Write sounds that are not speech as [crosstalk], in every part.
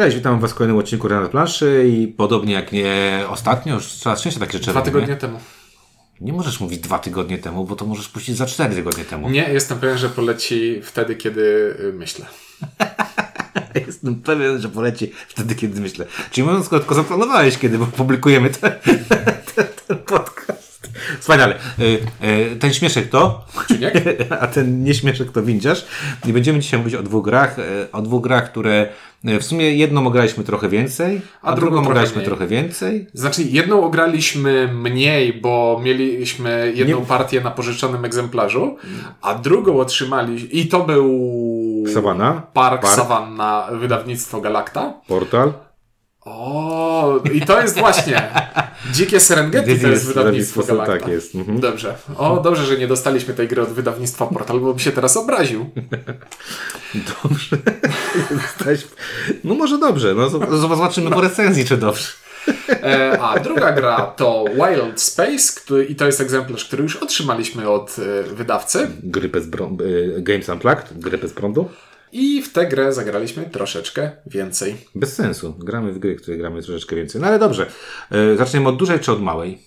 Cześć, witam Was w kolejnym odcinku na planszy i podobnie jak nie ostatnio, już coraz częściej takie rzeczy Dwa tygodnie temu. Nie możesz mówić dwa tygodnie temu, bo to możesz puścić za cztery tygodnie temu. Nie, jestem pewien, że poleci wtedy, kiedy y, myślę. [laughs] Jestem pewien, że poleci wtedy, kiedy myślę. Czyli mówiąc krótko, zaplanowałeś, kiedy publikujemy ten, [laughs] ten, ten podcast. Wspaniale. Y, y, Ten śmieszek to, [laughs] a ten nieśmieszek to windziarz. I będziemy dzisiaj mówić o dwóch grach, y, o dwóch grach, które w sumie jedną ograliśmy trochę więcej, a, A drugą drugą trochę ograliśmy mniej. trochę więcej. Znaczy, jedną ograliśmy mniej, bo mieliśmy jedną Nie- partię na pożyczonym egzemplarzu, a drugą otrzymaliśmy. I to był. Savanna, Park, Park. Savanna, wydawnictwo Galacta. Portal. O, i to jest właśnie. Dzikie Serengeti to jest wydawnictwo Galacta. Tak jest. Mhm. Dobrze. O, dobrze, że nie dostaliśmy tej gry od wydawnictwa Portal, bo bym się teraz obraził. Dobrze. [laughs] No może dobrze. No, zobaczymy po recenzji, czy dobrze. E, a druga gra to Wild Space który, i to jest egzemplarz, który już otrzymaliśmy od e, wydawcy. Gry bez brą- y, Games Unplugged, gry bez prądu. I w tę grę zagraliśmy troszeczkę więcej. Bez sensu. Gramy w gry, które gramy troszeczkę więcej. No ale dobrze. Y, Zaczniemy od dużej czy od małej?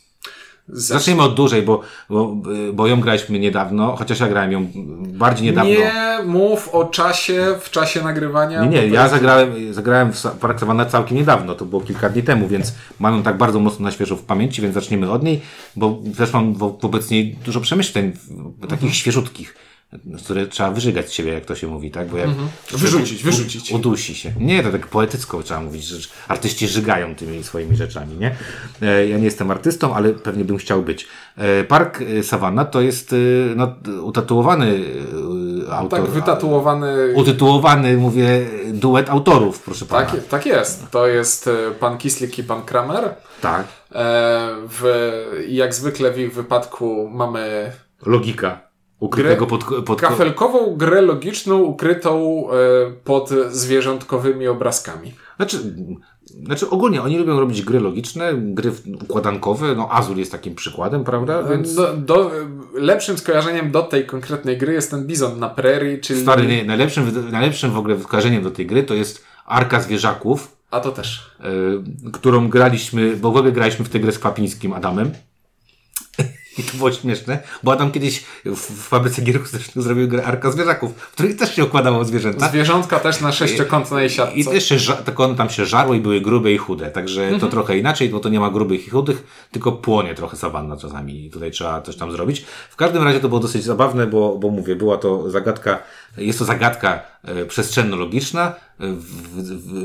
Za... Zacznijmy od dużej, bo, bo, bo ją graliśmy niedawno, chociaż ja grałem ją bardziej niedawno. Nie mów o czasie w czasie nagrywania. Nie, nie, ja jest- zagrałem, zagrałem w Park Savannah całkiem niedawno, to było kilka dni temu, więc mam ją tak bardzo mocno na świeżo w pamięci, więc zaczniemy od niej, bo też mam wo- wobec niej dużo przemyśleń, takich Mhm. świeżutkich, które trzeba wyżygać z siebie, jak to się mówi, tak? Bo jak Wyrzucić, wyrzucić. udusi się. Nie, to tak poetycko trzeba mówić, że artyści żygają tymi swoimi rzeczami, nie? E, Ja nie jestem artystą, ale pewnie bym chciał być. E, Park e, Savannah to jest no, utatuowany autor. Tak, wytatuowany. Utytułowany, mówię, duet autorów, proszę pana. Tak, tak jest. To jest pan Kislik i pan Kramer. tak. W, jak zwykle w ich wypadku mamy Logika. Ukrytego pod, pod kafelkową grę logiczną ukrytą e, pod zwierzątkowymi obrazkami. Znaczy, znaczy ogólnie oni lubią robić gry logiczne, gry układankowe. No Azul jest takim przykładem, prawda? Więc Do, do, lepszym skojarzeniem do tej konkretnej gry jest ten bizon na prairie, czyli... stary, nie, najlepszym, najlepszym w ogóle skojarzeniem do tej gry to jest Arka Zwierzaków, A to też. y, którą graliśmy, bo w ogóle graliśmy w tę grę z Kwapińskim Adamem. I to było śmieszne, bo Adam kiedyś w, fabryce gier akustycznych zrobił grę Arka Zwierzaków, w której też się układało zwierzęta. Zwierzątka też na sześciokątnej siatce. I też się, tylko one tam się żarły i były grube i chude, także to trochę inaczej, bo to nie ma grubych i chudych, tylko płonie trochę sawanna czasami i tutaj trzeba coś tam zrobić. W każdym razie to było dosyć zabawne, bo, bo mówię, była to zagadka, jest to zagadka e, przestrzenno-logiczna,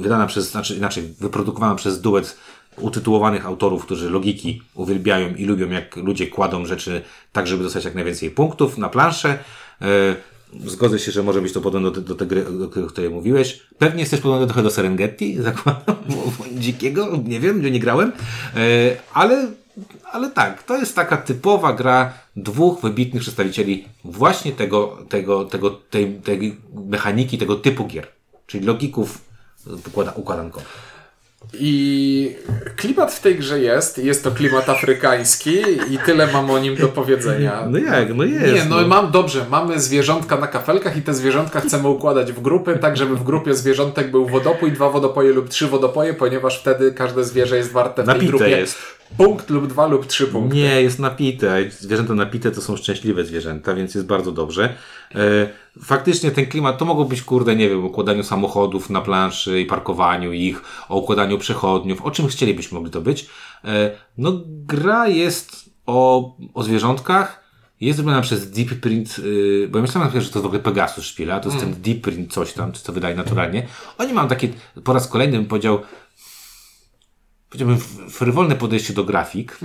wydana przez, znaczy inaczej, wyprodukowana przez duet utytułowanych autorów, którzy logiki uwielbiają i lubią, jak ludzie kładą rzeczy tak, żeby dostać jak najwięcej punktów na planszę. E, Zgodzę się, że może być to podobne do, do tej gry, o której mówiłeś. Pewnie jesteś podobny trochę do Serengeti, [laughs] zakładam, dzikiego, nie wiem, nie grałem, e, ale, ale tak, to jest taka typowa gra dwóch wybitnych przedstawicieli właśnie tego, tego, tego, tej, tej mechaniki, tego typu gier, czyli logików układa, układankowych. I klimat w tej grze jest, jest to klimat afrykański i tyle mam o nim do powiedzenia. No jak, no jest. Nie, no mam dobrze, mamy zwierzątka na kafelkach i te zwierzątka chcemy układać w grupy, tak żeby w grupie zwierzątek był wodopój, dwa wodopoje lub trzy wodopoje, ponieważ wtedy każde zwierzę jest warte w tej Napite grupie jest. Punkt lub dwa lub trzy punkty. Nie, jest napite. Zwierzęta napite to są szczęśliwe zwierzęta, więc jest bardzo dobrze. E, faktycznie ten klimat to mogło być, kurde, nie wiem, o układaniu samochodów na planszy i parkowaniu ich, o układaniu przechodniów, o czym chcielibyśmy mogli to być. E, no, gra jest o, o zwierzątkach. Jest zrobiona przez Deep Print, yy, bo ja myślałem, na przykład, że to w ogóle Pegasus szpila, to jest ten Deep Print coś tam, czy to wydaje naturalnie. Oni mają takie, po raz kolejny bym powiedział, powiedziałbym, frywolne podejście do grafik. [laughs]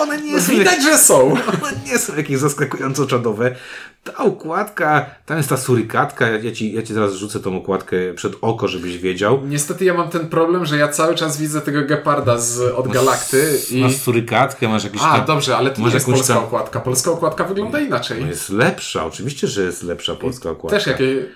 One nie są, Widać, że są. [laughs] one nie są jakieś zaskakująco czadowe. Ta okładka, tam jest ta surykatka, ja ci, ja ci zaraz rzucę tą okładkę przed oko, żebyś wiedział. Niestety ja mam ten problem, że ja cały czas widzę tego geparda z, od Galakty i... Masz surykatkę, masz jakieś A, tam... dobrze, ale to jest polska tam- okładka. Polska okładka wygląda inaczej. No jest lepsza, oczywiście, że jest lepsza polska okładka. Też jakie...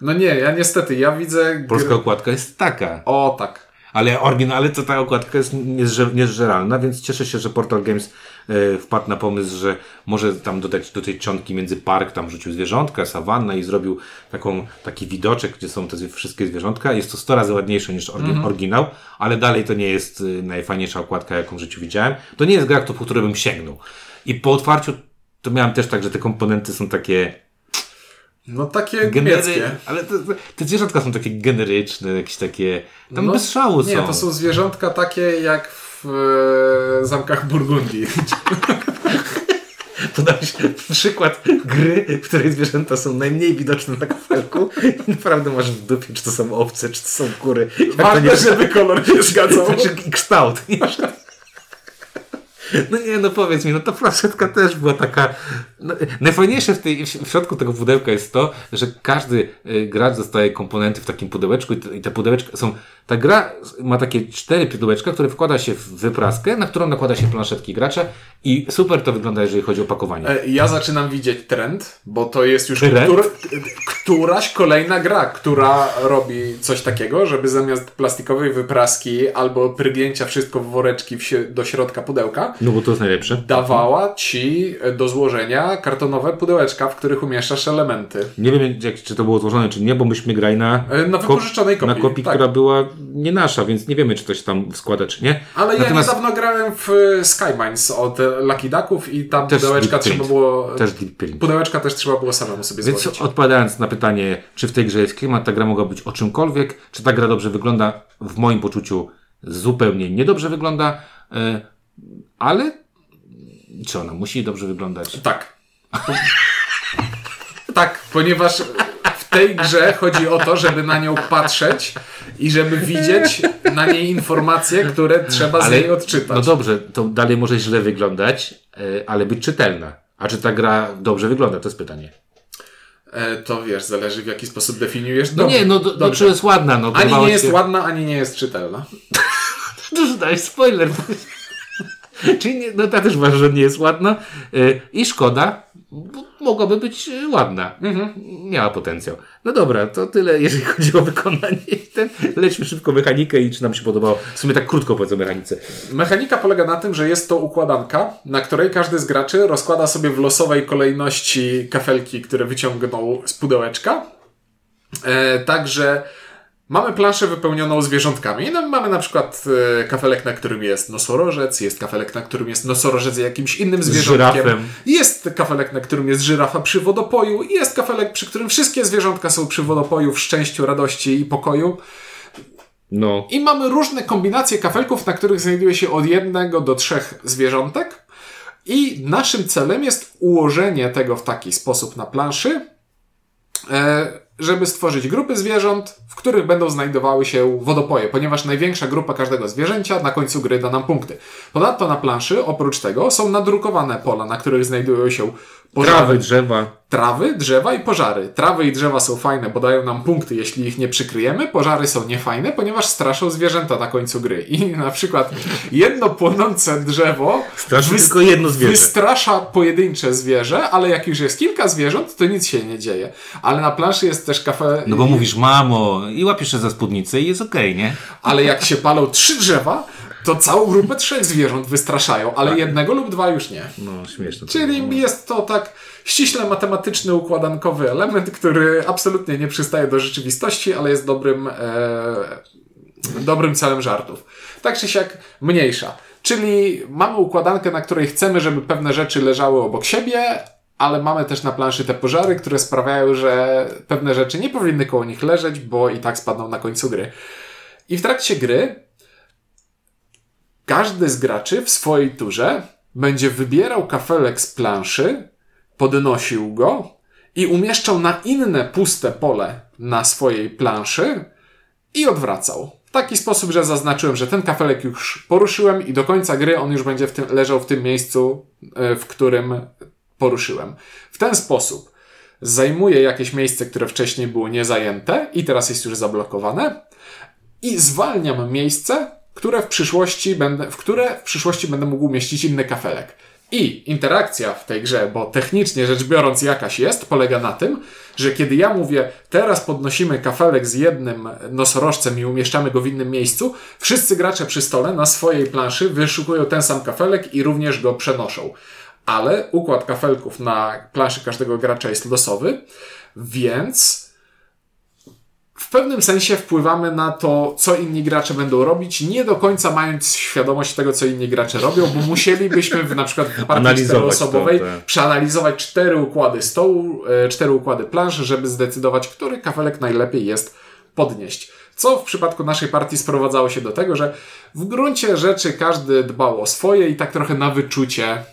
No nie, ja niestety, ja widzę... Polska okładka jest taka. O, tak. Ale oryginalnie to ta okładka jest niezże- niezżeralna, więc cieszę się, że Portal Games e, wpadł na pomysł, że może tam dodać do tej czcionki między park, tam rzucił zwierzątka, sawannę i zrobił taką, taki widoczek, gdzie są te wszystkie zwierzątka. Jest to 100 razy ładniejsze niż orgi- oryginał, ale dalej to nie jest y, najfajniejsza okładka, jaką w życiu widziałem. To nie jest gra, po której bym sięgnął. I po otwarciu to miałem też tak, że te komponenty są takie No takie genery, ale te, te- zwierzątka są takie generyczne, jakieś takie, tam No, bez szału Nie, są. to są zwierzątka takie jak w e, zamkach Burgundii. [laughs] Podałeś przykład gry, w której zwierzęta są najmniej widoczne na kafelku i naprawdę masz w dupie, czy to są owce, czy to są kury. Ważne, nie żeby kolor się zgadzał. [laughs] Znaczy, I kształt. [laughs] No nie, no powiedz mi, no ta flaszetka też była taka... No, najfajniejsze w, tej, w środku tego pudełka jest to, że każdy y, gracz dostaje komponenty w takim pudełeczku i te, i te pudełeczka są... Ta gra ma takie cztery pudełeczka, które wkłada się w wypraskę, na którą nakłada się planszetki gracza i super to wygląda, jeżeli chodzi o pakowanie. E, Ja zaczynam widzieć trend, bo to jest już któr, któraś kolejna gra, która robi coś takiego, żeby zamiast plastikowej wypraski albo prygnięcia wszystko w woreczki do środka pudełka, No bo to jest najlepsze. dawała ci do złożenia kartonowe pudełeczka, w których umieszczasz elementy. Nie wiem, jak, czy to było złożone, czy nie, bo myśmy grali na, E, na wypożyczonej kopii, na kopii tak. która była nie nasza, więc nie wiemy, czy się tam składa, czy nie. Ale Natomiast ja niedawno grałem w e, Skymines od e, Lucky Ducków i tam Też pudełeczka trzeba było... też. Pudełeczka też trzeba było samemu sobie Więc złożyć. odpowiadając na pytanie, czy w tej grze jest klimat, ta gra mogła być o czymkolwiek, czy ta gra dobrze wygląda, w moim poczuciu zupełnie niedobrze wygląda, e, ale czy ona musi dobrze wyglądać? Tak. [laughs] tak, ponieważ tej grze chodzi o to, żeby na nią patrzeć i żeby widzieć na niej informacje, które trzeba z niej odczytać. No dobrze, to dalej może źle wyglądać, e, ale być czytelna. A czy ta gra dobrze wygląda? To jest pytanie. E, to wiesz, zależy w jaki sposób definiujesz. No dobrze. nie, no, do, Dobrze. czy jest ładna? No, Ani nie jest się- ładna, ani nie jest czytelna. [laughs] Dużo dałeś spoiler. [laughs] Czyli nie, no ta też uważa, że nie jest ładna. Yy, I szkoda, bo mogłaby być yy, ładna. Miała potencjał. No dobra, to tyle, jeżeli chodzi o wykonanie. Ten, lećmy szybko mechanikę i czy nam się podobało. W sumie tak krótko powiedzmy o mechanice. Mechanika polega na tym, że jest to układanka, na której każdy z graczy rozkłada sobie w losowej kolejności kafelki, które wyciągnął z pudełeczka. E, także mamy planszę wypełnioną zwierzątkami. No, mamy na przykład e, kafelek, na którym jest nosorożec, jest kafelek, na którym jest nosorożec z jakimś innym zwierzątkiem. żyrafem. Jest kafelek, na którym jest żyrafa przy wodopoju. Jest kafelek, przy którym wszystkie zwierzątka są przy wodopoju w szczęściu, radości i pokoju. No. I mamy różne kombinacje kafelków, na których znajduje się od jednego do trzech zwierzątek. I naszym celem jest ułożenie tego w taki sposób na planszy, e, żeby stworzyć grupy zwierząt, w których będą znajdowały się wodopoje, ponieważ największa grupa każdego zwierzęcia na końcu gry da nam punkty. Ponadto na planszy, oprócz tego, są nadrukowane pola, na których znajdują się pożary, Trawy, drzewa. Trawy, drzewa i pożary. Trawy i drzewa są fajne, bo dają nam punkty, jeśli ich nie przykryjemy. Pożary są niefajne, ponieważ straszą zwierzęta na końcu gry. I na przykład jedno płonące drzewo Straszy tylko jedno zwierzę. wystrasza pojedyncze zwierzę, ale jak już jest kilka zwierząt, to nic się nie dzieje. Ale na planszy jest też kafe... No bo mówisz, mamo, i łapiesz się za spódnicę i jest okej, nie? Ale jak się palą trzy drzewa, to całą grupę trzech zwierząt wystraszają, ale jednego lub dwa już nie. No, śmieszne. to Czyli było. jest to tak ściśle matematyczny, układankowy element, który absolutnie nie przystaje do rzeczywistości, ale jest dobrym, e, dobrym celem żartów. Tak czy siak mniejsza. Czyli mamy układankę, na której chcemy, żeby pewne rzeczy leżały obok siebie, ale mamy też na planszy te pożary, które sprawiają, że pewne rzeczy nie powinny koło nich leżeć, bo i tak spadną na końcu gry. I w trakcie gry każdy z graczy w swojej turze będzie wybierał kafelek z planszy, podnosił go i umieszczał na inne puste pole na swojej planszy i odwracał. W taki sposób, że zaznaczyłem, że ten kafelek już poruszyłem i do końca gry on już będzie w tym, leżał w tym miejscu, e, w którym poruszyłem. W ten sposób zajmuję jakieś miejsce, które wcześniej było niezajęte i teraz jest już zablokowane i zwalniam miejsce, które w przyszłości będę, w które w przyszłości będę mógł umieścić inny kafelek. I interakcja w tej grze, bo technicznie rzecz biorąc jakaś jest, polega na tym, że kiedy ja mówię, teraz podnosimy kafelek z jednym nosorożcem i umieszczamy go w innym miejscu, wszyscy gracze przy stole na swojej planszy wyszukują ten sam kafelek i również go przenoszą. Ale układ kafelków na planszy każdego gracza jest losowy, więc w pewnym sensie wpływamy na to, co inni gracze będą robić, nie do końca mając świadomość tego, co inni gracze robią, bo musielibyśmy w, na przykład w partii czteroosobowej tak. przeanalizować cztery układy stołu, e, cztery układy planszy, żeby zdecydować, który kafelek najlepiej jest podnieść. Co w przypadku naszej partii sprowadzało się do tego, że w gruncie rzeczy każdy dbał o swoje i tak trochę na wyczucie.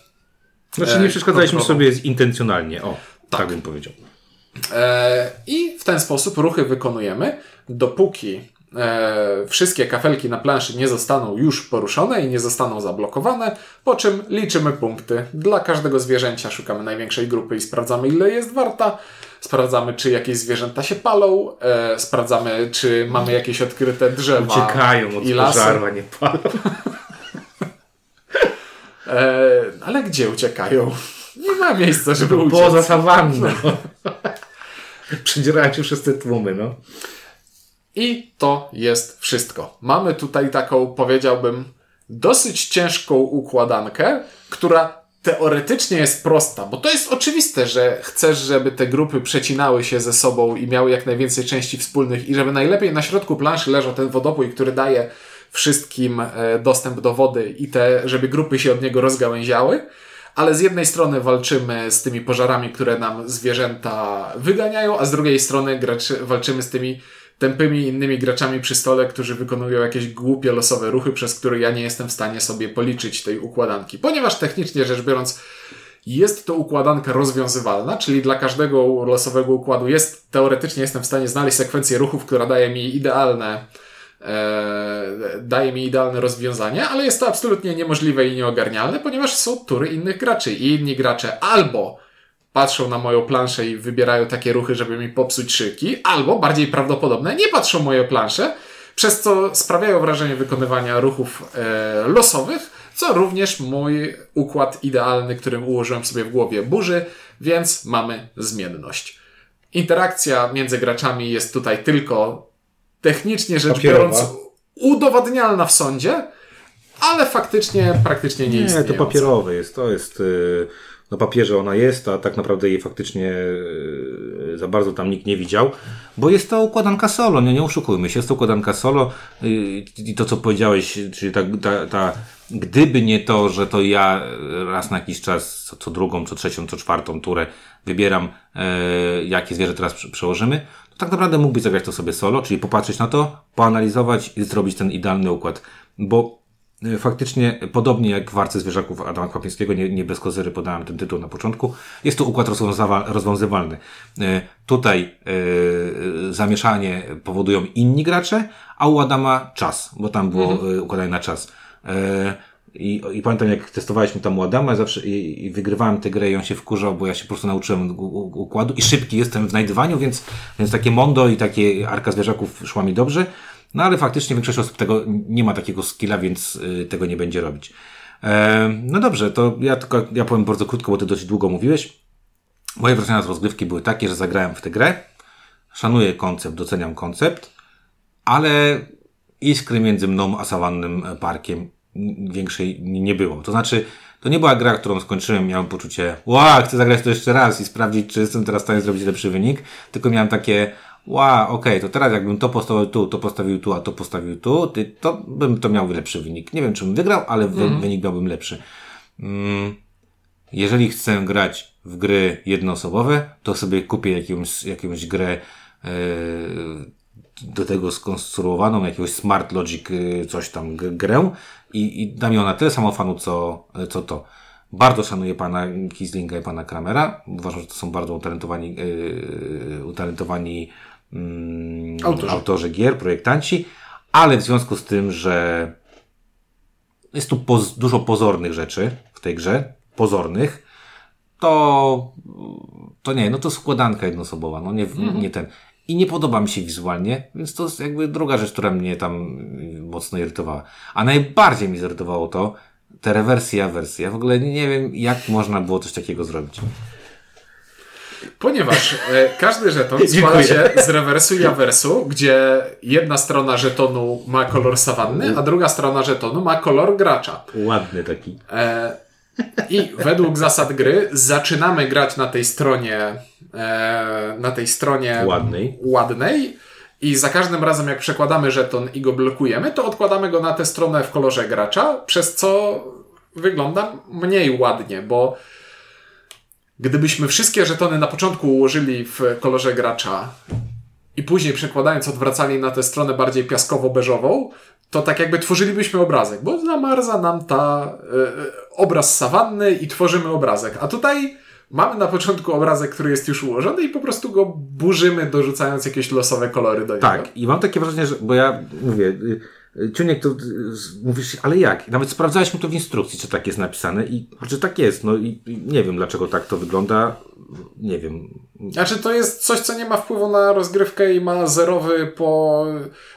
Znaczy nie e, przeszkadzaliśmy sobie intencjonalnie, o, tak, tak bym powiedział. E, I w ten sposób ruchy wykonujemy, dopóki e, wszystkie kafelki na planszy nie zostaną już poruszone i nie zostaną zablokowane, po czym liczymy punkty. Dla każdego zwierzęcia szukamy największej grupy i sprawdzamy, ile jest warta. Sprawdzamy, czy jakieś zwierzęta się palą, e, sprawdzamy, czy mamy jakieś odkryte drzewa. Uciekają od i lasy. pożarła, nie palą. [laughs] ale gdzie uciekają? Nie ma miejsca, żeby uciec. Poza sawanną. [laughs] [laughs] Przedzierają się wszyscy tłumy, no. I to jest wszystko. Mamy tutaj taką, powiedziałbym, dosyć ciężką układankę, która teoretycznie jest prosta, bo to jest oczywiste, że chcesz, żeby te grupy przecinały się ze sobą i miały jak najwięcej części wspólnych i żeby najlepiej na środku planszy leżał ten wodopój, który daje wszystkim e, dostęp do wody i te, żeby grupy się od niego rozgałęziały ale z jednej strony walczymy z tymi pożarami, które nam zwierzęta wyganiają, a z drugiej strony graczy, walczymy z tymi tępymi innymi graczami przy stole, którzy wykonują jakieś głupie losowe ruchy, przez które ja nie jestem w stanie sobie policzyć tej układanki. Ponieważ technicznie rzecz biorąc, jest to układanka rozwiązywalna, czyli dla każdego losowego układu jest, teoretycznie jestem w stanie znaleźć sekwencję ruchów, która daje mi idealne daje mi idealne rozwiązanie, ale jest to absolutnie niemożliwe i nieogarnialne, ponieważ są tury innych graczy i inni gracze albo patrzą na moją planszę i wybierają takie ruchy, żeby mi popsuć szyki, albo bardziej prawdopodobne, nie patrzą moje plansze, przez co sprawiają wrażenie wykonywania ruchów e, losowych, co również mój układ idealny, którym ułożyłem sobie w głowie burzy, więc mamy zmienność. Interakcja między graczami jest tutaj tylko technicznie rzecz Papierowa. biorąc udowadnialna w sądzie, ale faktycznie praktycznie nie, istnieje. Nie, to papierowe jest. To jest y, na papierze ona jest, a tak naprawdę jej faktycznie y, za bardzo tam nikt nie widział, bo jest to układanka solo, nie, nie oszukujmy się, jest to układanka solo y, i to co powiedziałeś, czyli ta, ta, ta gdyby nie to, że to ja raz na jakiś czas, co, co drugą, co trzecią, co czwartą turę wybieram, e, jakie zwierzę teraz przełożymy, tak naprawdę mógłbyś zagrać to sobie solo, czyli popatrzeć na to, poanalizować i zrobić ten idealny układ. Bo e, faktycznie, podobnie jak w Arce Zwierzaków Adama Kwapińskiego, nie, nie bez kozery podałem ten tytuł na początku, jest to układ rozwiązywalny. E, tutaj e, zamieszanie powodują inni gracze, a u Adama czas, bo tam było mhm. układanie na czas. I, I pamiętam, jak testowaliśmy tam u Adama zawsze, i, i wygrywałem tę grę i on się wkurzał, bo ja się po prostu nauczyłem układu i szybki jestem w znajdywaniu, więc, więc takie Mondo i takie Arka Zwierzaków szła mi dobrze. No ale faktycznie większość osób tego nie ma takiego skilla, więc y, tego nie będzie robić. E, no dobrze, to ja tylko, ja powiem bardzo krótko, bo ty dosyć długo mówiłeś. Moje wrażenia z rozgrywki były takie, że zagrałem w tę grę. Szanuję koncept, doceniam koncept, ale iskry między mną a sawannym parkiem większej nie było. To znaczy, to nie była gra, którą skończyłem, miałem poczucie, wow, chcę zagrać to jeszcze raz i sprawdzić, czy jestem teraz w stanie zrobić lepszy wynik, tylko miałem takie, wow, okej, okay, to teraz jakbym to postawił tu, to postawił tu, a to postawił tu, to bym to miał lepszy wynik. Nie wiem, czy bym wygrał, ale mm. wynik miałbym lepszy. Mm, jeżeli chcę grać w gry jednoosobowe, to sobie kupię jakąś, jakąś grę yy, do tego skonstruowaną, jakiegoś Smart Logic, yy, coś tam grę i, i da mi ona tyle samo fanu, co, co to. Bardzo szanuję pana Kislinga i pana Kramera. Uważam, że to są bardzo utalentowani, yy, utalentowani yy, autorzy. autorzy gier, projektanci, ale w związku z tym, że jest tu poz, dużo pozornych rzeczy w tej grze, pozornych, to, to nie, no to składanka jednoosobowa, no nie, mhm. nie ten i nie podoba mi się wizualnie, więc to jest jakby druga rzecz, która mnie tam mocno irytowała. A najbardziej mi zirytowało to, te rewersje, awersje. Ja w ogóle nie wiem, jak można było coś takiego zrobić. Ponieważ e, każdy żeton [laughs] składa się z rewersu i awersu, gdzie jedna strona żetonu ma kolor sawanny, a druga strona żetonu ma kolor gracza. Ładny taki. E, I według zasad gry zaczynamy grać na tej stronie e, na tej stronie Ładnej. ładnej i za każdym razem jak przekładamy żeton i go blokujemy, to odkładamy go na tę stronę w kolorze gracza, przez co wygląda mniej ładnie, bo gdybyśmy wszystkie żetony na początku ułożyli w kolorze gracza i później przekładając odwracali na tę stronę bardziej piaskowo-beżową, to tak jakby tworzylibyśmy obrazek, bo zamarza nam ta y, obraz sawanny i tworzymy obrazek. A tutaj mamy na początku obrazek, który jest już ułożony i po prostu go burzymy, dorzucając jakieś losowe kolory do niego. Tak, i mam takie wrażenie, że, bo ja mówię, y, Ciuniek, to mówisz, ale jak? Nawet sprawdzałeś to w instrukcji, czy tak jest napisane i czy tak jest, no i i nie wiem, dlaczego tak to wygląda, nie wiem. Znaczy, to jest coś, co nie ma wpływu na rozgrywkę i ma zerowy po.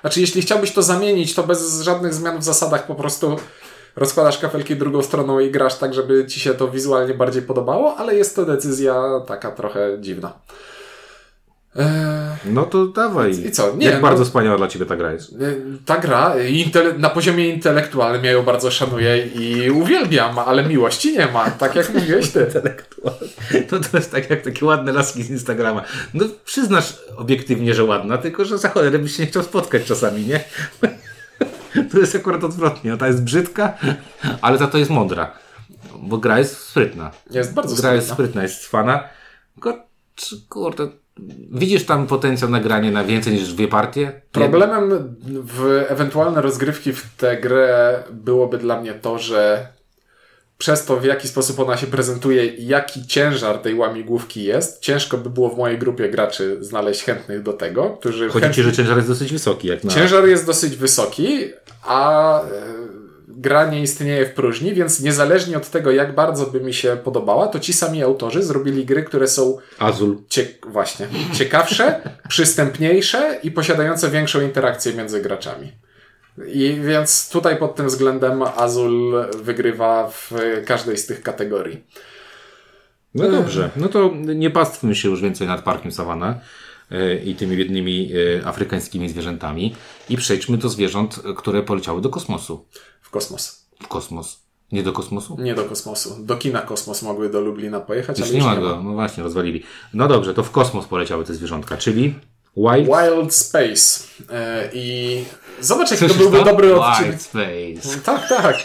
Znaczy, jeśli chciałbyś to zamienić, to bez żadnych zmian w zasadach po prostu rozkładasz kafelki drugą stroną i grasz tak, żeby ci się to wizualnie bardziej podobało, ale jest to decyzja taka trochę dziwna. Eee, No to dawaj. I co? Nie, jak no- bardzo wspaniała dla Ciebie ta gra jest. ta gra intele- na poziomie intelektualnym ja ją bardzo szanuję i uwielbiam, ale miłości nie ma, tak jak mówiłeś ty. [laughs] To, to jest tak jak takie ładne laski z Instagrama. No przyznasz obiektywnie, że ładna, tylko że za cholerę byś się nie chciał spotkać czasami, nie? [laughs] To jest akurat odwrotnie. No, ta jest brzydka, ale za to jest mądra. Bo gra jest sprytna. Jest bardzo Gra jest sprytna. sprytna, jest fana. Tylko, kurde, widzisz tam potencjał na granie na więcej niż dwie partie? Problemem w ewentualne rozgrywki w tę grę byłoby dla mnie to, że przez to, w jaki sposób ona się prezentuje i jaki ciężar tej łamigłówki jest, ciężko by było w mojej grupie graczy znaleźć chętnych do tego, którzy Chodzi chętni... ci, że ciężar jest dosyć wysoki. Jak na... Ciężar jest dosyć wysoki, a e, gra nie istnieje w próżni, więc niezależnie od tego, jak bardzo by mi się podobała, to ci sami autorzy zrobili gry, które są Azul. cie- właśnie ciekawsze, [laughs] przystępniejsze i posiadające większą interakcję między graczami. I więc tutaj pod tym względem Azul wygrywa w każdej z tych kategorii. No dobrze, no to nie pastwmy się już więcej nad Parkiem Savana e, i tymi biednymi e, afrykańskimi zwierzętami i przejdźmy do zwierząt, które poleciały do kosmosu. W kosmos. W kosmos. Nie do kosmosu? Nie do kosmosu. Do kina kosmos mogły do Lublina pojechać, Już ale nie już ma nie go. ma. No właśnie, rozwalili. No dobrze, to w kosmos poleciały te zwierzątka, czyli Wild... Wild Space. E, I zobacz, jaki to byłby dobry odcinek. Wild Space. Tak, tak.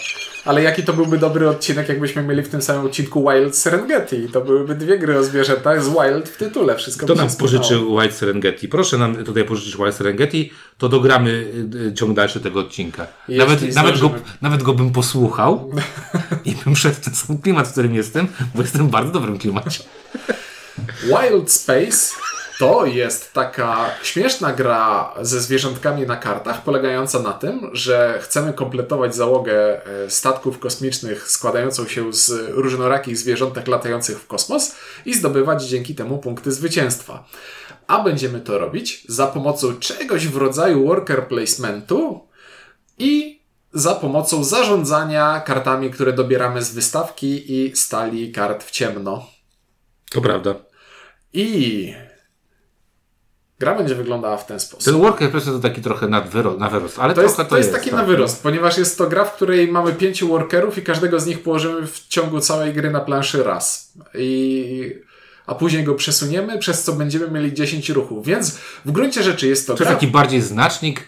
Ale jaki to byłby dobry odcinek, jakbyśmy mieli w tym samym odcinku Wild Serengeti. To byłyby dwie gry o zwierzętach z Wild w tytule. Wszystko Kto nam pożyczył Wild Serengeti? Proszę nam tutaj pożyczyć Wild Serengeti, to dogramy y, y, ciąg dalszy tego odcinka. Jeśli Nawet, nawet, go, nawet go bym posłuchał i bym wszedł w ten sam klimat, w którym jestem, bo jestem w bardzo dobrym klimacie. Wild Space to jest taka śmieszna gra ze zwierzątkami na kartach, polegająca na tym, że chcemy kompletować załogę e, statków kosmicznych składającą się z różnorakich zwierzątek latających w kosmos i zdobywać dzięki temu punkty zwycięstwa. A będziemy to robić za pomocą czegoś w rodzaju worker placementu i za pomocą zarządzania kartami, które dobieramy z wystawki i stali kart w ciemno. To prawda. I gra będzie wyglądała w ten sposób. Ten worker placement to taki trochę na, wyro, na wyrost, ale To jest, trochę to jest taki tak. na wyrost, ponieważ jest to gra, w której mamy pięciu workerów i każdego z nich położymy w ciągu całej gry na planszy raz. I, a później go przesuniemy, przez co będziemy mieli 10 ruchów. Więc w gruncie rzeczy jest to, To jest gra, taki bardziej znacznik,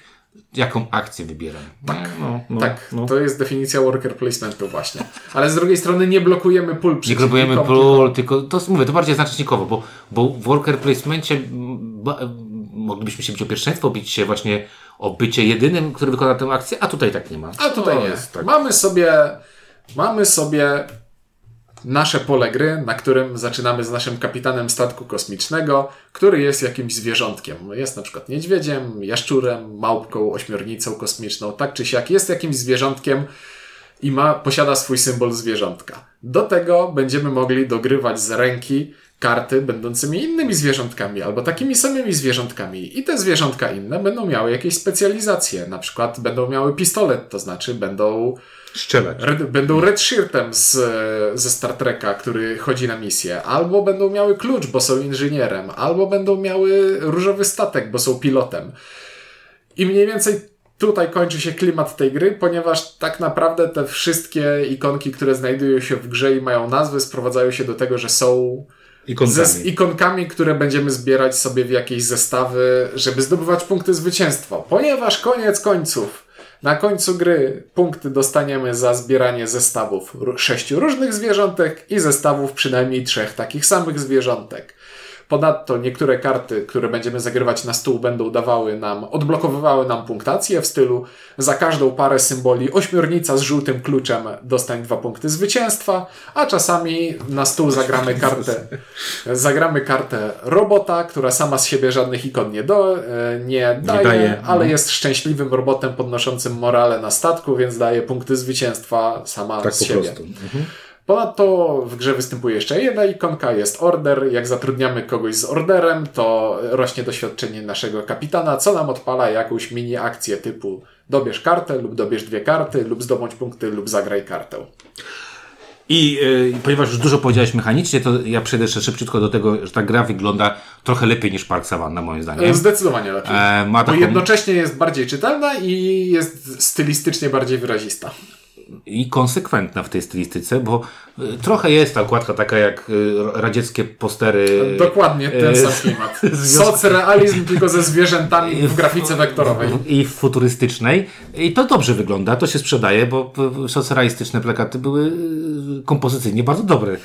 jaką akcję wybieram. Tak, no, no, tak, no. to jest definicja worker placementu właśnie. Ale z drugiej strony nie blokujemy pól Nie tylko- pól, tylko to mówię, to bardziej znacznikowo, bo, bo w worker placemencie m, ba, m, moglibyśmy się bić o pierwszeństwo, bić się właśnie o bycie jedynym, który wykona tę akcję, a tutaj tak nie ma. A tutaj To nie. jest tak. Mamy sobie, mamy sobie nasze pole gry, na którym zaczynamy z naszym kapitanem statku kosmicznego, który jest jakimś zwierzątkiem. Jest na przykład niedźwiedziem, jaszczurem, małpką, ośmiornicą kosmiczną, tak czy siak. Jest jakimś zwierzątkiem i ma, posiada swój symbol zwierzątka. Do tego będziemy mogli dogrywać z ręki karty będącymi innymi zwierzątkami albo takimi samymi zwierzątkami. I te zwierzątka inne będą miały jakieś specjalizacje. Na przykład będą miały pistolet, to znaczy będą Strzelać. Red, będą Redshirtem z, ze Star Treka, który chodzi na misję, albo będą miały klucz, bo są inżynierem, albo będą miały różowy statek, bo są pilotem. I mniej więcej tutaj kończy się klimat tej gry, ponieważ tak naprawdę te wszystkie ikonki, które znajdują się w grze i mają nazwy, sprowadzają się do tego, że są Ikonkami. ze, ikonkami, które będziemy zbierać sobie w jakieś zestawy, żeby zdobywać punkty zwycięstwa. Ponieważ koniec końców, na końcu gry punkty dostaniemy za zbieranie zestawów sześciu różnych zwierzątek i zestawów przynajmniej trzech takich samych zwierzątek. Ponadto niektóre karty, które będziemy zagrywać na stół, będą dawały nam, odblokowywały nam punktację w stylu za każdą parę symboli ośmiornica z żółtym kluczem dostań dwa punkty zwycięstwa, a czasami na stół zagramy kartę, zagramy kartę robota, która sama z siebie żadnych ikon nie, do, e, nie daje, daje, ale no. jest szczęśliwym robotem podnoszącym morale na statku, więc daje punkty zwycięstwa sama Tak z siebie. prostu. Mhm. Ponadto w grze występuje jeszcze jedna ikonka, jest order. Jak zatrudniamy kogoś z orderem, to rośnie doświadczenie naszego kapitana, co nam odpala jakąś mini akcję typu dobierz kartę lub dobierz dwie karty, lub zdobądź punkty, lub zagraj kartę. I y, ponieważ już dużo powiedziałeś mechanicznie, to ja przejdę jeszcze szybciutko do tego, że ta gra wygląda trochę lepiej niż Park Savanna, moim zdaniem. Zdecydowanie lepiej. E, ma Bo taką, jednocześnie jest bardziej czytelna i jest stylistycznie bardziej wyrazista. I konsekwentna w tej stylistyce, bo y, trochę jest ta okładka taka jak y, radzieckie postery. Dokładnie ten e, sam klimat. [laughs] Socrealizm tylko ze zwierzętami w [laughs] grafice wektorowej. I futurystycznej. I to dobrze wygląda, to się sprzedaje, bo socrealistyczne plakaty były kompozycyjnie bardzo dobre.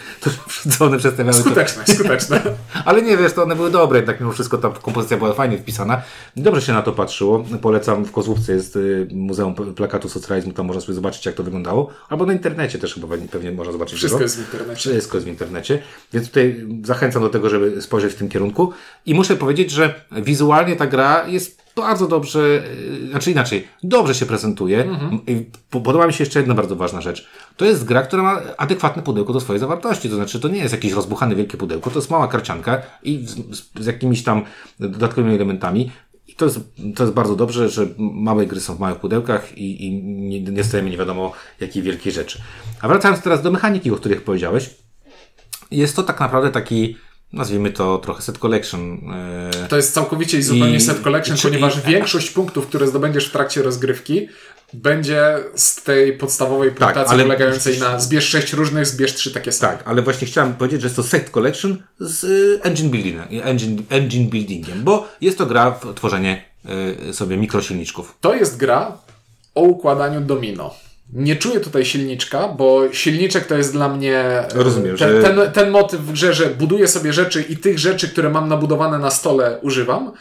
To, one przedstawiały. To, Skuteczne, skuteczne. [laughs] ale nie wiesz, to one były dobre, jednak mimo wszystko ta kompozycja była fajnie wpisana. Dobrze się na to patrzyło. Polecam, w Kozłówce jest Muzeum Plakatu Socrealizmu, tam można sobie zobaczyć, jak to wyglądało. Albo na internecie też chyba pewnie- można zobaczyć. Wszystko dużo. jest w internecie. Wszystko jest w internecie. Więc tutaj zachęcam do tego, żeby spojrzeć w tym kierunku. I muszę powiedzieć, że wizualnie ta gra jest bardzo dobrze, yy, znaczy inaczej, dobrze się prezentuje. Po- Podoba mi się jeszcze jedna bardzo ważna rzecz. To jest gra, która ma adekwatne pudełko do swojej zawartości. To znaczy, to nie jest jakieś rozbuchane wielkie pudełko, to jest mała karcianka i z, z, z jakimiś tam dodatkowymi elementami. I to jest, to jest bardzo dobrze, że małe gry są w małych pudełkach i, i nie, nie stajemy nie wiadomo jakiej wielkiej rzeczy. A wracając teraz do mechaniki, o których powiedziałeś, jest to tak naprawdę taki, nazwijmy to trochę set collection. e, To jest całkowicie i zupełnie I- set collection, czy- ponieważ i- większość punktów, które zdobędziesz w trakcie rozgrywki, będzie z tej podstawowej punktacji ale- polegającej na zbierz sześć różnych, zbierz trzy takie same. Tak, ale właśnie chciałem powiedzieć, że jest to set collection z y, engine, buildingiem, engine, engine buildingiem, bo jest to gra w tworzenie y, sobie mikrosilniczków. To jest gra o układaniu domino. Nie czuję tutaj silniczka, bo silniczek to jest dla mnie e, Rozumiem, ten, że- ten, ten motyw w grze, że buduję sobie rzeczy i tych rzeczy, które mam nabudowane na stole używam,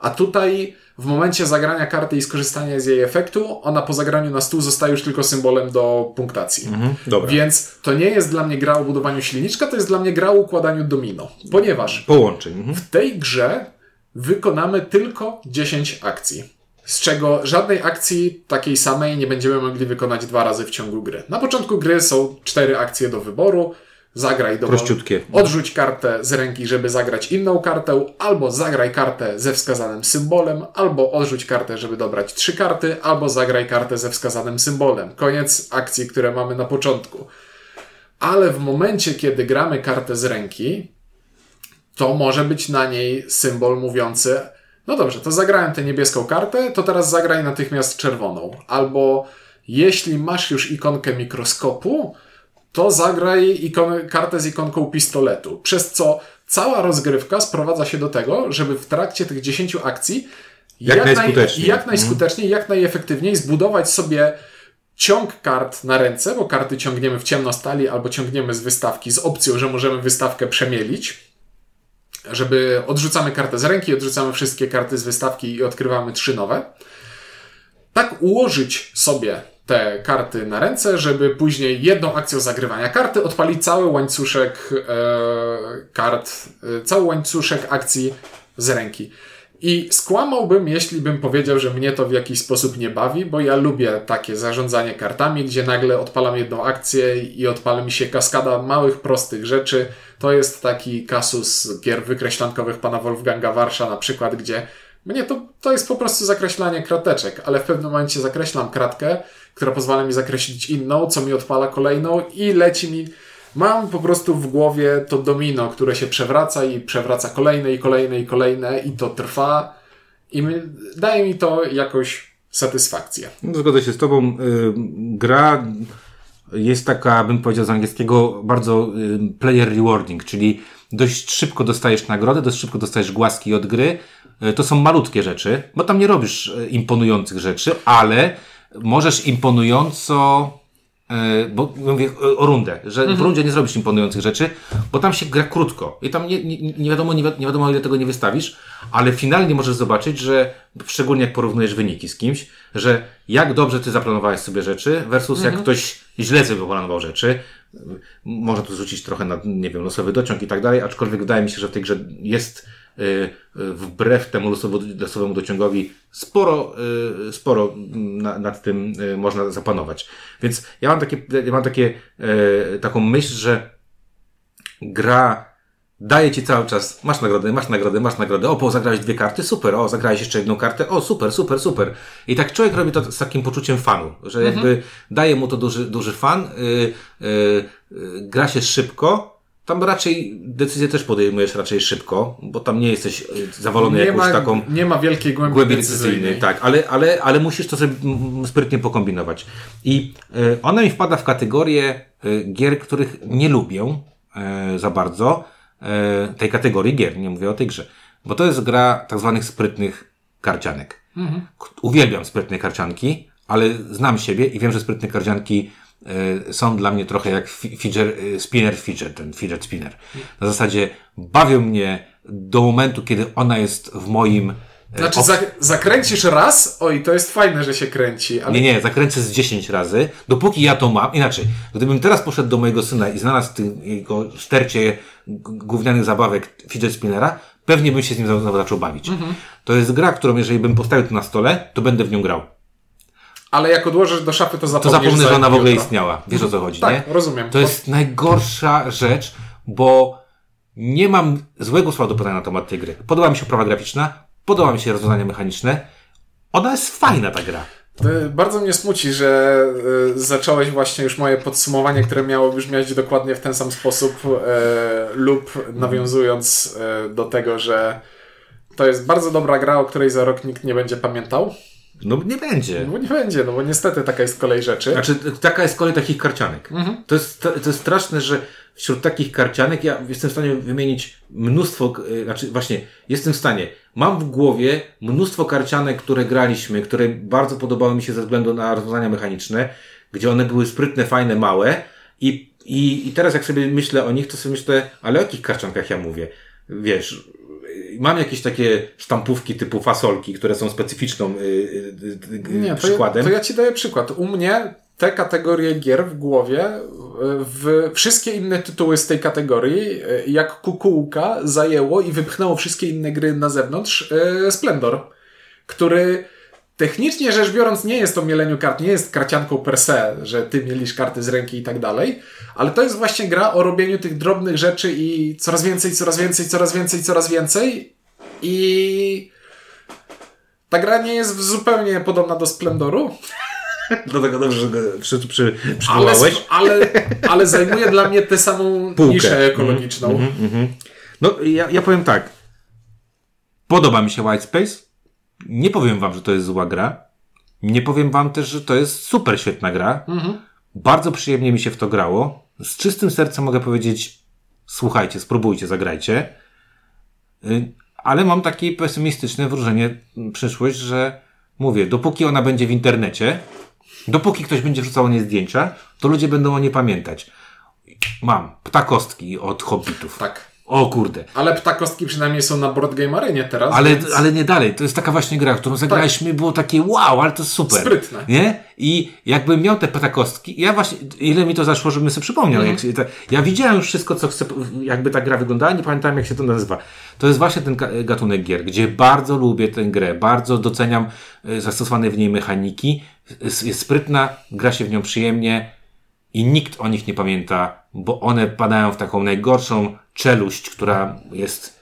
a tutaj w momencie zagrania karty i skorzystania z jej efektu, ona po zagraniu na stół zostaje już tylko symbolem do punktacji. Dobra. Więc to nie jest dla mnie gra o budowaniu silniczka, to jest dla mnie gra o układaniu domino. Ponieważ Połączeń. Mhm. w tej grze wykonamy tylko 10 akcji. Z czego żadnej akcji takiej samej nie będziemy mogli wykonać dwa razy w ciągu gry. Na początku gry są cztery akcje do wyboru. Zagraj do Prościutkie. Odrzuć kartę z ręki, żeby zagrać inną kartę, albo zagraj kartę ze wskazanym symbolem, albo odrzuć kartę, żeby dobrać trzy karty, albo zagraj kartę ze wskazanym symbolem. Koniec akcji, które mamy na początku. Ale w momencie, kiedy gramy kartę z ręki, to może być na niej symbol mówiący: No dobrze, to zagrałem tę niebieską kartę, to teraz zagraj natychmiast czerwoną. Albo jeśli masz już ikonkę mikroskopu, to zagraj ikon- kartę z ikonką pistoletu. Przez co cała rozgrywka sprowadza się do tego, żeby w trakcie tych 10 akcji Jak naj- najskuteczniej. jak najskuteczniej, jak najefektywniej zbudować sobie ciąg kart na ręce, bo karty ciągniemy w ciemno stali albo ciągniemy z wystawki z opcją, że możemy wystawkę przemielić żeby odrzucamy kartę z ręki, odrzucamy wszystkie karty z wystawki i odkrywamy trzy nowe. Tak ułożyć sobie te karty na ręce, żeby później jedną akcją zagrywania karty odpalić cały łańcuszek e, kart, e, cały łańcuszek akcji z ręki. I skłamałbym, jeśli bym powiedział, że mnie to w jakiś sposób nie bawi, bo ja lubię takie zarządzanie kartami, gdzie nagle odpalam jedną akcję i odpala mi się kaskada małych, prostych rzeczy. To jest taki kasus gier wykreślankowych pana Wolfganga Warsza na przykład, gdzie mnie to, to jest po prostu zakreślanie krateczek, ale w pewnym momencie zakreślam kratkę, która pozwala mi zakreślić inną, co mi odpala kolejną i leci mi Mam po prostu w głowie to domino, które się przewraca i przewraca kolejne i kolejne i kolejne i to trwa i my, daje mi to jakoś satysfakcję. No, zgodzę się z Tobą. Y, gra jest taka, bym powiedział z angielskiego, bardzo y, player rewarding, czyli dość szybko dostajesz nagrodę, dość szybko dostajesz głaski od gry. Y, to są malutkie rzeczy, bo tam nie robisz imponujących rzeczy, ale możesz imponująco E, bo mówię o rundę, że mhm. w rundzie nie zrobisz imponujących rzeczy, bo tam się gra krótko i tam nie, nie, nie wiadomo, nie, nie wiadomo ile tego nie wystawisz, ale finalnie możesz zobaczyć, że szczególnie jak porównujesz wyniki z kimś, że jak dobrze ty zaplanowałeś sobie rzeczy versus mhm. jak ktoś źle sobie planował rzeczy. Można tu zrzucić trochę na, nie wiem, losowy dociąg i tak dalej, aczkolwiek wydaje mi się, że w tej grze jest wbrew temu losowemu dociągowi sporo, y, sporo nad tym można zapanować. Więc ja mam takie, ja mam takie, taką myśl, że gra daje ci cały czas, masz nagrodę, masz nagrodę, masz nagrodę, o, bo zagrałeś dwie karty, super, o, zagrałeś jeszcze jedną kartę, o, super, super, super. I tak człowiek robi to z takim poczuciem fanu, że mhm. jakby daje mu to duży, duży fan, yy, yy, gra się szybko, tam raczej decyzję też podejmujesz raczej szybko, bo tam nie jesteś e, zawalony nie jakąś ma, taką. Nie ma wielkiej głębi, głębi decyzyjnej. Tak, ale, ale, ale musisz to sobie sprytnie pokombinować. I y, ona mi wpada w kategorię y, gier, których nie lubię y, za bardzo. tej kategorii gier, nie mówię o tej grze. Bo to jest gra tak zwanych sprytnych karcianek. Mhm. Uwielbiam sprytne karcianki, ale znam siebie i wiem, że sprytne karcianki są dla mnie trochę jak fidget, e, spinner fidget, ten fidget spinner. Na zasadzie bawią mnie do momentu, kiedy ona jest w moim e, znaczy, za, zakręcisz raz, oj, to jest fajne, że się kręci. Ale... Nie, nie, zakręcę z 10 razy, dopóki ja to mam. Inaczej, gdybym teraz poszedł do mojego syna i znalazł w jego stercie gównianych zabawek fidget spinnera, pewnie bym się z nim znowu zaczął bawić. Mhm. To jest gra, którą jeżeli bym postawił tu na stole, to będę w nią grał. Ale jak odłożysz do szafy, to zapomnisz. To zapomnę, że ona w ogóle istniała. Wiesz o co chodzi, tak, nie? rozumiem. To jest najgorsza rzecz, bo nie mam złego słowa do pytania na temat tej gry. Podoba mi się prawa graficzna, podoba mi się rozwiązania mechaniczne. Ona jest fajna, ta gra. Bardzo mnie smuci, że y, zacząłeś właśnie już moje podsumowanie, które miało brzmieć dokładnie w ten sam sposób, y, lub nawiązując do tego, że to jest bardzo dobra gra, o której za rok nikt nie będzie pamiętał. No nie będzie. No nie będzie, no bo niestety taka jest kolej rzeczy. Znaczy, taka jest kolej takich karcianek. Mhm. To, jest, to, to jest straszne, że wśród takich karcianek ja jestem w stanie wymienić mnóstwo, e, znaczy właśnie, jestem w stanie, mam w głowie mnóstwo karcianek, które graliśmy, które bardzo podobały mi się ze względu na rozwiązania mechaniczne, gdzie one były sprytne, fajne, małe i, i, i teraz jak sobie myślę o nich, to sobie myślę, ale o jakich karciankach ja mówię? Wiesz, mam jakieś takie sztampówki typu fasolki, które są specyficzną y, y, y, Nie, przykładem. To ja, to ja ci daję przykład. U mnie te kategorie gier w głowie, w wszystkie inne tytuły z tej kategorii, jak kukułka zajęło i wypchnęło wszystkie inne gry na zewnątrz, Splendor, który technicznie rzecz biorąc nie jest o mieleniu kart, nie jest karcianką per se, że ty mielisz karty z ręki i tak dalej, ale to jest właśnie gra o robieniu tych drobnych rzeczy i coraz więcej, coraz więcej, coraz więcej, coraz więcej i ta gra nie jest zupełnie podobna do Splendoru. [laughs] tego dobrze, że go przy, przy, przywołałeś. Ale, ale, ale zajmuje dla mnie tę samą Półkę. niszę ekologiczną. Mm, mm, mm, no, ja, ja powiem tak. Podoba mi się White Space. Nie powiem wam, że to jest zła gra. Nie powiem wam też, że to jest super świetna gra. Mhm. Bardzo przyjemnie mi się w to grało. Z czystym sercem mogę powiedzieć, słuchajcie, spróbujcie, zagrajcie. Y, ale mam takie pesymistyczne wrażenie, przyszłość, że mówię, dopóki ona będzie w internecie, dopóki ktoś będzie wrzucał o niej zdjęcia, to ludzie będą o nie pamiętać. Mam ptakostki od hobbitów. Tak O kurde. Ale ptakostki przynajmniej są na Board Game Arenie teraz. Ale, więc... ale nie dalej. To jest taka właśnie gra, którą zagraliśmy, było takie wow, ale to jest super. Sprytne. Nie? I jakbym miał te ptakostki, ja właśnie, ile mi to zaszło, żebym sobie przypomniał. Jak się, ta, ja widziałem już wszystko, co chcę, jakby ta gra wyglądała, nie pamiętam jak się to nazywa. To jest właśnie ten ga- gatunek gier, gdzie bardzo lubię tę grę, bardzo doceniam e, zastosowane w niej mechaniki, jest sprytna, gra się w nią przyjemnie i nikt o nich nie pamięta, bo one padają w taką najgorszą czeluść, która jest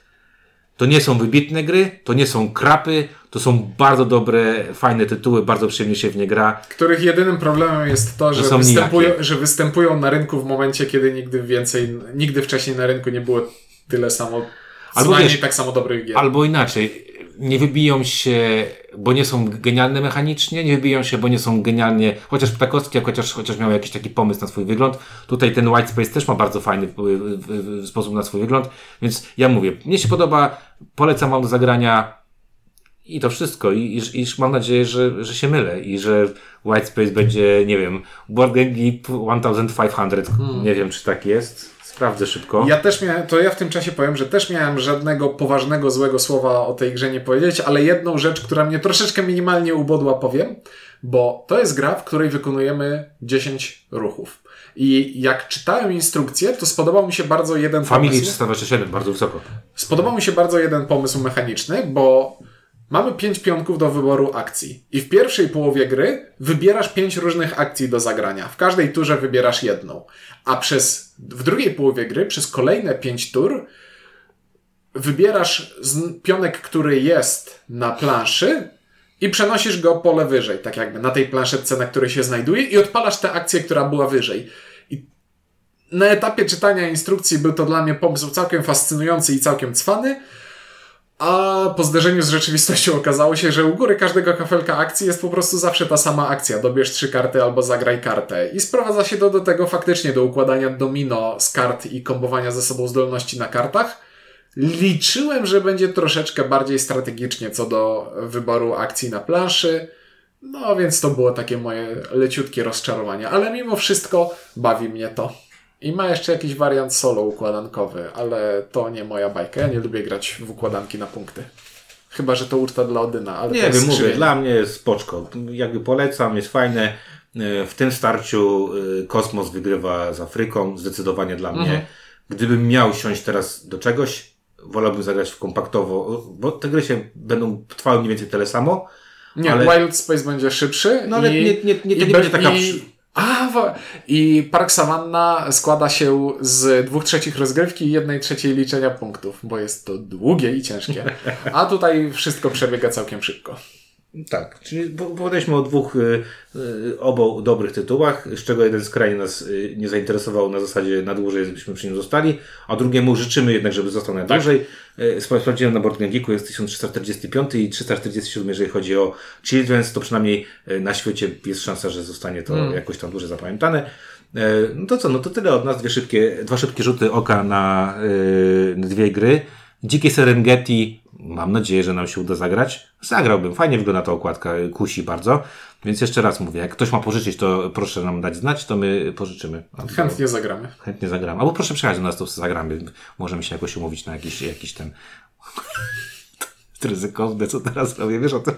to nie są wybitne gry, to nie są krapy, to są bardzo dobre, fajne tytuły, bardzo przyjemnie się w nie gra. Których jedynym problemem jest to, że, są występują, nijakie. że występują na rynku w momencie, kiedy nigdy więcej, nigdy wcześniej na rynku nie było tyle samo, co Albo najmniej wiesz, tak samo dobrych gier. Albo inaczej, nie wybiją się, bo nie są genialne mechanicznie, nie wybiją się, bo nie są genialnie, chociaż Ptakowski, chociaż, chociaż miał jakiś taki pomysł na swój wygląd. Tutaj ten White Space też ma bardzo fajny sposób na swój wygląd, więc ja mówię, mnie się podoba, polecam wam do zagrania i to wszystko. I, i, i mam nadzieję, że, że się mylę i że White Space będzie, nie wiem, Board Game Geek 1500, nie wiem czy tak jest. Sprawdzę szybko. Ja też miałem, to ja w tym czasie powiem, że też miałem żadnego poważnego złego słowa o tej grze nie powiedzieć, ale jedną rzecz, która mnie troszeczkę minimalnie ubodła, powiem, bo to jest gra, w której wykonujemy 10 ruchów. I jak czytałem instrukcję, to spodobał mi się bardzo jeden Family pomysł. 327, bardzo wysoko. Spodobał mi się bardzo jeden pomysł mechaniczny, bo mamy pięć pionków do wyboru akcji. I w pierwszej połowie gry wybierasz pięć różnych akcji do zagrania. W każdej turze wybierasz jedną. A przez, w drugiej połowie gry, przez kolejne pięć tur, wybierasz pionek, który jest na planszy i przenosisz go pole wyżej, tak jakby na tej planszetce, na której się znajduje i odpalasz tę akcję, która była wyżej. I na etapie czytania instrukcji był to dla mnie pomysł całkiem fascynujący i całkiem cwany, a po zderzeniu z rzeczywistością okazało się, że u góry każdego kafelka akcji jest po prostu zawsze ta sama akcja. Dobierz trzy karty albo zagraj kartę. I sprowadza się to do tego faktycznie do układania domino z kart i kombowania ze sobą zdolności na kartach. Liczyłem, że będzie troszeczkę bardziej strategicznie co do wyboru akcji na planszy. No więc to było takie moje leciutkie rozczarowanie. Ale mimo wszystko bawi mnie to. I ma jeszcze jakiś wariant solo układankowy, ale to nie moja bajka. Ja nie lubię grać w układanki na punkty. Chyba, że to uczta dla Odyna, ale Nie to wiem, mówię, dla mnie jest spoczko. Jakby polecam, jest fajne. E, W tym starciu e, Kosmos wygrywa z Afryką, zdecydowanie dla Mhm. mnie. Gdybym miał siąść teraz do czegoś, wolałbym zagrać w kompaktowo, bo te gry się będą trwały mniej więcej tyle samo. Nie, ale- Wild Space będzie szybszy. No ale i, nie- nie- nie- i nie be- będzie taka I, a, I Park Savanna składa się z dwóch trzecich rozgrywki i jednej trzeciej liczenia punktów, bo jest to długie i ciężkie. A tutaj wszystko przebiega całkiem szybko. Tak, czyli po- powiedzieliśmy o dwóch y, y, obu dobrych tytułach, z czego jeden skrajnie nas y, nie zainteresował na zasadzie na dłużej, żebyśmy przy nim zostali, a drugiemu życzymy jednak, żeby został na dłużej. Y, spra- Sprawdziłem na Board Game Geeku, jest 1345 i 347, jeżeli chodzi o Children's, to przynajmniej na świecie jest szansa, że zostanie to jakoś tam dłużej zapamiętane. No to co, no to tyle od nas, dwie szybkie, dwa szybkie rzuty oka na y, dwie gry. Dzikie Serengeti, mam nadzieję, że nam się uda zagrać. Zagrałbym, fajnie wygląda ta okładka, kusi bardzo. Więc jeszcze raz mówię, jak ktoś ma pożyczyć, to proszę nam dać znać, to my pożyczymy. Albo Chętnie zagramy. chętnie zagramy. Albo proszę przyjechać do nas, to zagramy. Możemy się jakoś umówić na jakiś, jakiś ten... [laughs] ryzykowne, co teraz robię, wiesz o tym?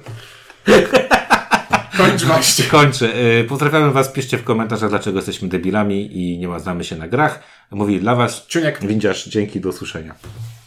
Kończ właśnie. Kończę. Y, Pozdrawiamy Was, piszcie w komentarzach, dlaczego jesteśmy debilami i nie ma znamy się na grach. Mówili dla Was Ciuniek. Windziarz, dzięki, do usłyszenia.